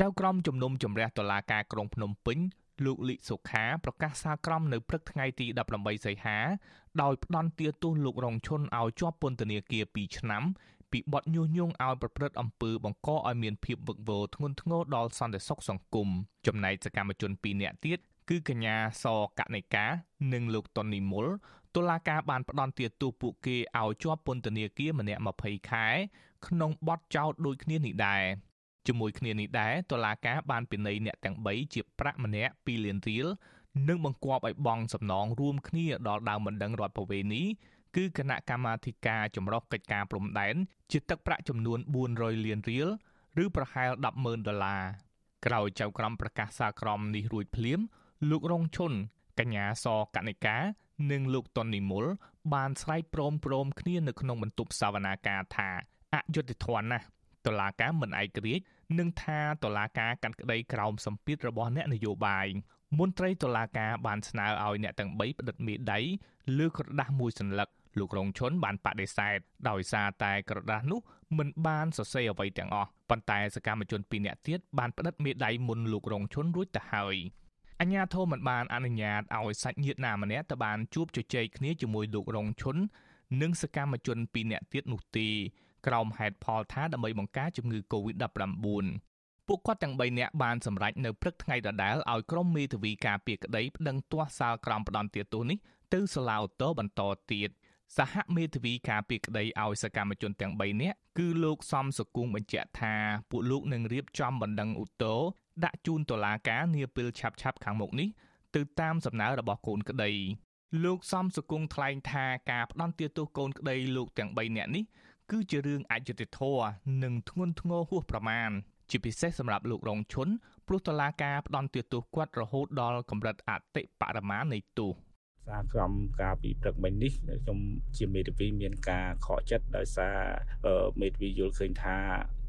ចៅក្រមជំនុំជម្រះតុលាការក្រុងភ្នំពេញលោកលីសុខាប្រកាសសារក្រមនៅព្រឹកថ្ងៃទី18សីហាដោយផ្ដន្ទាទោសលោករងឈុនឲ្យជាប់ពន្ធនាគារ2ឆ្នាំពីបទញុះញង់ឲ្យប្រព្រឹត្តអំពើបង្កឲ្យមានភាពវឹកវរធ្ងន់ធ្ងរដល់សន្តិសុខសង្គមចំណែកសកម្មជន2នាក់ទៀតគឺកញ្ញាសកណិកានិងលោកតុននីមុលតុលាការបានផ្ដន្ទាទោសពួកគេឲ្យជាប់ពន្ធនាគារម្នាក់20ខែក្នុងបទចោទដូចគ្នានេះដែរ ជាមួយគ្នានេះដែរតុលាការបានពិន័យអ្នកទាំង3ជាប្រាក់ម្នាក់2លានរៀលនិងបង្គាប់ឲ្យបង់សំណងរួមគ្នាដល់ដើមបណ្ដឹងរដ្ឋបវេនីគឺគណៈកម្មាធិការចម្រុះកិច្ចការព្រំដែនជាទឹកប្រាក់ចំនួន400លានរៀលឬប្រហែល100000ដុល្លារក្រោយចៅក្រមប្រកាសសារក្រមនេះរួចភ្លាម លោករងឈុនកញ្ញាសកនិកានិងលោកតុននិមលបានស្រែកព្រមព្រមគ្នានៅក្នុងបន្ទប់សវនាការថាអយុត្តិធម៌ណាស់ តុលាការមិនឯករាជ្យនិងថាតុលាការកាត់ក្តីក្រោមសម្ពាធរបស់អ្នកនយោបាយមន្ត្រីតុលាការបានស្នើឲ្យអ្នកទាំង3ផ្តិតមេដៃលើក្រដាស់មួយសន្លឹកលោករងឈុនបានបដិសេធដោយសារតែក្រដាស់នោះមិនបានសរសេរអ្វីទាំងអស់ប៉ុន្តែសកម្មជនពីរនាក់ទៀតបានផ្តិតមេដៃមុនលោករងឈុនរួចទៅហើយអញ្ញាធមមិនបានអនុញ្ញាតឲ្យសាច់ញាតិណាម្នាក់ទៅបានជួបជជែកគ្នាជាមួយលោករងឈុននិងសកម្មជនពីរនាក់ទៀតនោះទេ ក្រោមហេតុផលថាដើម្បីបង្ការជំងឺ Covid-19 ពួកគាត់ទាំង3នាក់បានសម្រេចនៅព្រឹកថ្ងៃដដែលឲ្យក្រុមមេធាវីការពារក្តីប្តឹងទាស់សាលក្រមផ្ដន់ទាទោសនេះទៅសាលាឧទ្ធរបន្តទៀតសហមេធាវីការពារក្តីឲ្យសកម្មជនទាំង3នាក់គឺលោកសំសុគងបញ្ជាក់ថាពួកលោកនឹងរៀបចំបណ្ដឹងឧទ្ធរដាក់ជូនតុលាការនាពេលឆាប់ៗខាងមុខនេះទៅតាមសំណើរបស់កូនក្តីលោកសំសុគងថ្លែងថាការផ្ដន់ទាទោសកូនក្តីលោកទាំង3នាក់នេះ គឺជារឿងអយុត្តិធម៌និងធ្ងន់ធ្ងរហួសប្រមាណជាពិសេសសម្រាប់លោករងឈុនព្រោះតឡាការផ្ដន់ទោសគាត់រហូតដល់កម្រិតអតិបរមានៃទោសសារក្រមការពីព្រឹកមិញនេះខ្ញុំជាមេធាវីមានការខកចិត្តដោយសារមេធាវីយល់ឃើញថា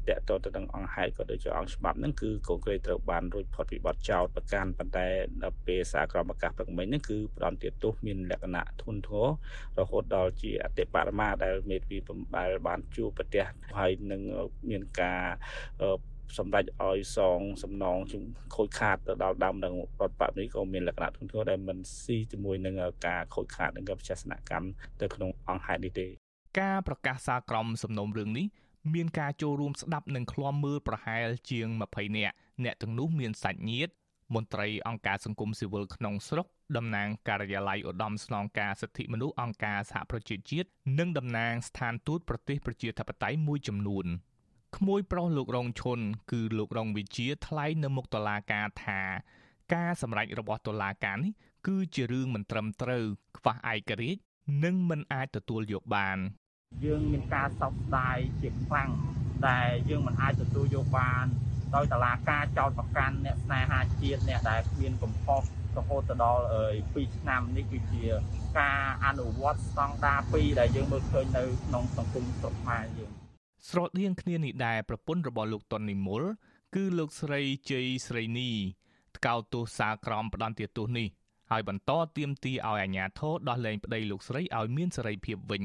តកតទៅនឹងអង្គហេតុក៏ដូចជាអង្គច្បាប់ហ្នឹងគឺកូនក្រីត្រូវបានរួចផុតពីបទចោទប្រកាន់ប៉ុន្តែដល់ពេលសារក្រមអាកាសព្រឹកមិញហ្នឹងគឺផ្ដន់ទាទោសមានលក្ខណៈធុនធ្ងររហូតដល់ជាអតិបរមាដែលមេធាវីបំដែលបានជួបប្រទះហើយនឹងមានការសម្ដេចឲ្យសងសំណងជំខូចខាតទៅដល់ដើមនឹងរដ្ឋបတ်នេះក៏មានលក្ខណៈធ្ងន់ធ្ងរដែលមិនស៊ីជាមួយនឹងការខូចខាតនឹងវិជាសនកម្មទៅក្នុងអង្គហេតុនេះទេការប្រកាសសារក្រមសំណុំរឿងនេះ មានការចូលរួមស្ដាប់និងឃ្លាំមើលប្រហែលជាង20នាក់អ្នកទាំងនោះមានសាច់ញាតិមន្ត្រីអង្គការសង្គមស៊ីវិលក្នុងស្រុកតំណាងការិយាល័យឧត្តមស្នងការសិទ្ធិមនុស្សអង្គការសហប្រជាជាតិនិងតំណាងស្ថានទូតប្រទេសប្រជាធិបតេយ្យមួយចំនួនក្មួយប្រុសលោករងឈុនគឺលោករងវិជាថ្លែងនៅមុខតុលាការថា ការសម្រេចរបស់តុលាការនេះគឺជារឿងមិនត្រឹមត្រូវខ្វះឯករាជ្យនិងមិនអាចទទួលយកបាន យើងមានការសោកស្ដាយជាខ្លាំងតែយើងមិនអាចទទួលយកបាន ដោយតឡាការចោតប្រកាន់អ្នកស្នេហាជាតិអ្នកដែលគ្មានកំហុសរហូតទៅដល់2ឆ្នាំនេះគឺជាការអនុវត្តស្តង់ដារ2ដែលយើងមើលឃើញនៅក្នុងសង្គមស្រុកខ្មែរយើងស្រដៀងគ្នានេះដែរប្រពន្ធរបស់លោកតុននិមលគឺលោកស្រីជ័យស្រីនីថ្កោលទោសសារក្រមផ្ដន្ទាទោសនេះហើយបន្តទៀមទីឲ្យអាជ្ញាធរដោះលែងប្តីលោកស្រីឲ្យមានសេរីភាពវិញ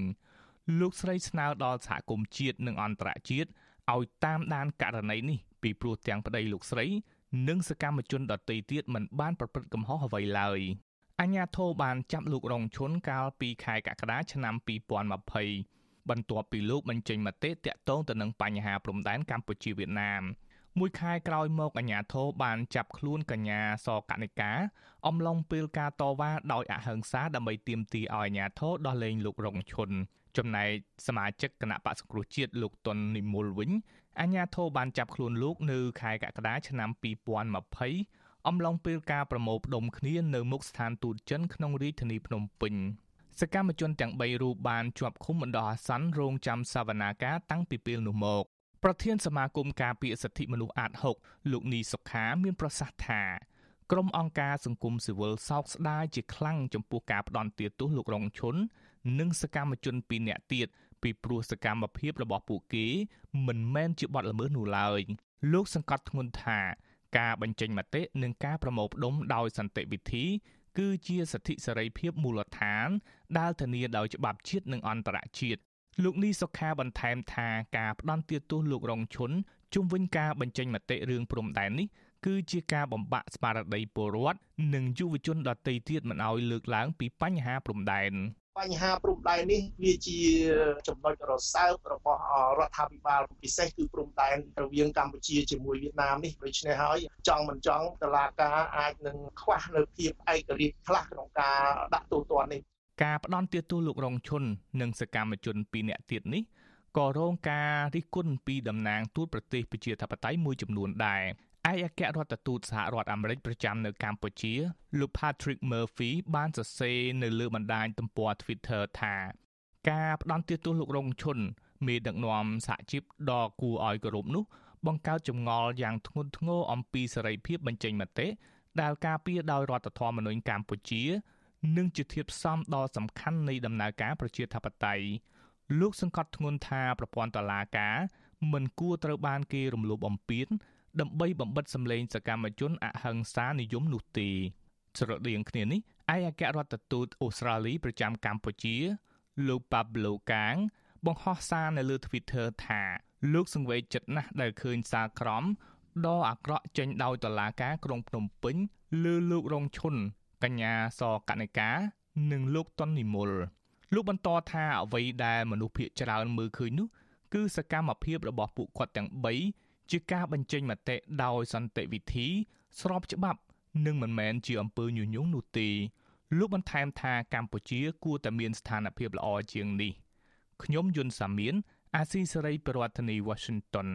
លោកស្រីស្នើដល់សហគមន៍ជាតិនិងអន្តរជាតិឲ្យតាមដានករណីនេះពីព្រោះទាំងប្តីលោកស្រី និងសកម្មជនដទៃទៀតមិនបានប្រព្រឹត្តកំហុសអ្វីឡើយអញ្ញាធិបបានចាប់លោករងឈុនកាលពីខែកក្កដាឆ្នាំ2020បន្ទាប់ពីលោកបញ្ចេញមតិតាក់ទងទៅនឹងបញ្ហាព្រំដែនកម្ពុជាវៀតណាមមួយខែក្រោយមកអាញាធរបានចាប់ខ្លួនកញ្ញាសកនិកាអំឡុងពេលការតវ៉ាដោយអហិង្សាដើម្បីទាមទារឲ្យអាញាធរដោះលែងលោករងឈុន ចំណែកសមាជិកគណៈបក្សសង្គ្រោះជាតិលោកតុននិមលវិញអាញាធរបានចាប់ខ្លួនលោកនៅខែកក្កដាឆ្នាំ2020អំឡុងពេលការប្រមូលផ្ដុំគ្នានៅមុខស្ថានទូតចិនក្នុងរាជធានីភ្នំពេញសកម្មជនទាំង3រូបបានជាប់ឃុំបណ្ដោះអាសន្នរងចាំសវនាការតាំងពីពេលនោះមកប្រធានសមាគមការពារសិទ្ធិមនុស្សអាត6លោកនីសុខាមានប្រសាសន៍ថាក្រុមអង្គការសង្គមស៊ីវិលសោកស្ដាយជាខ្លាំងចំពោះការផ្ដន់ទាទោសលោករងឈុន និងសកម្មជនពីរនាក់ទៀតពីព្រោះសកម្មភាពរបស់ពួកគេមិនមែនជាបទល្មើសនោះឡើយលោកសង្កត់ធ្ងន់ថាការបញ្ចេញមតិនិងការប្រមូលផ្ដុំដោយសន្តិវិធី គឺជាសិទ្ធិសេរីភាពមូលដ្ឋាន ដែលធានាដោយច្បាប់ជាតិនិងអន្តរជាតិលោកនីសុខាបន្ថែមថាការផ្ដន់ទាទោសលោករងឈុនជុំវិញការបញ្ចេញមតិរឿងព្រំដែននេះគឺជាការបំបាក់ស្មារតីពលរដ្ឋនិងយុវជនដទៃទៀតមិនឲ្យលើកឡើងពីបញ្ហាព្រំដែន បញ្ហាព្រំដែននេះវាជាចំណុចរសើបរបស់រដ្ឋាភិបាលពិសេសគឺព្រំដែនរវាងកម្ពុជាជាមួយវៀតណាមនេះដូច្នេះហើយចង់មិនចង់តឡាការអាចនឹងខ្វះនៅភាពឯករាជ្យខ្លះក្នុងការដាក់ទូទាត់នេះការផ្ដន់ទាទោសលោករងឈុននិងសកម្មជនពីរនាក់ទៀតនេះក៏រងការរិះគន់ពីតំណាងទូតប្រទេសប្រជាធិបតេយ្យមួយចំនួនដែរ ឯកអគ្គរដ្ឋទូតសហរដ្ឋអាមេរិកប្រចាំនៅកម្ពុជាលោក Patrick Murphy បានសរសេរនៅលើបណ្ដាញទំព័រ Twitter ថាការផ្ដន់ទាទោសលោករងឈុនមេដឹកនាំសហជីពដ៏គួរឲ្យគោរពនោះ បង្កើតចម្ងល់យ៉ាងធ្ងន់ធ្ងរអំពីសេរីភាពបញ្ចេញមតិដែលការពារដោយរដ្ឋធម្មនុញ្ញកម្ពុជានិងជាធាតុផ្សំដ៏សំខាន់នៃដំណើរការប្រជាធិបតេយ្យលោកសង្កត់ធ្ងន់ថាប្រព័ន្ធតុលាការមិនគួរត្រូវបានគេរំលោភបំពាន ដើម្បីបំបិតសម្លេងសកម្មជនអហិង្សានិយមនោះទេស្រដៀងគ្នានេះឯកអគ្គរដ្ឋទូតអូស្ត្រាលីប្រចាំកម្ពុជាលោក Pablo Kang បង្ហោះសារនៅលើ Twitter ថាលោកសង្វេគចិត្តណាស់ដែលឃើញសារក្រមដ៏អាក្រក់ចេញដោយតុលាការក្រុងភ្នំពេញលើលោករងឈុនកញ្ញាសកនិកានិងលោកតុននិមលលោកបន្តថាអ្វីដែលមនុស្សភាគច្រើនមើលឃើញនោះគឺសកម្មភាពរបស់ពួកគាត់ទាំង3 ជាការបញ្ចេញមតិដោយសន្តិវិធី ស្របច្បាប់ និងមិនមែនជាអំពើញុះញង់នោះទេលោកបន្ថែមថាកម្ពុជា គួរតែមានស្ថានភាពល្អជាងនេះខ្ញុំយុនសាមៀនអាស៊ីសេរីប្រធានាធិបតី Washington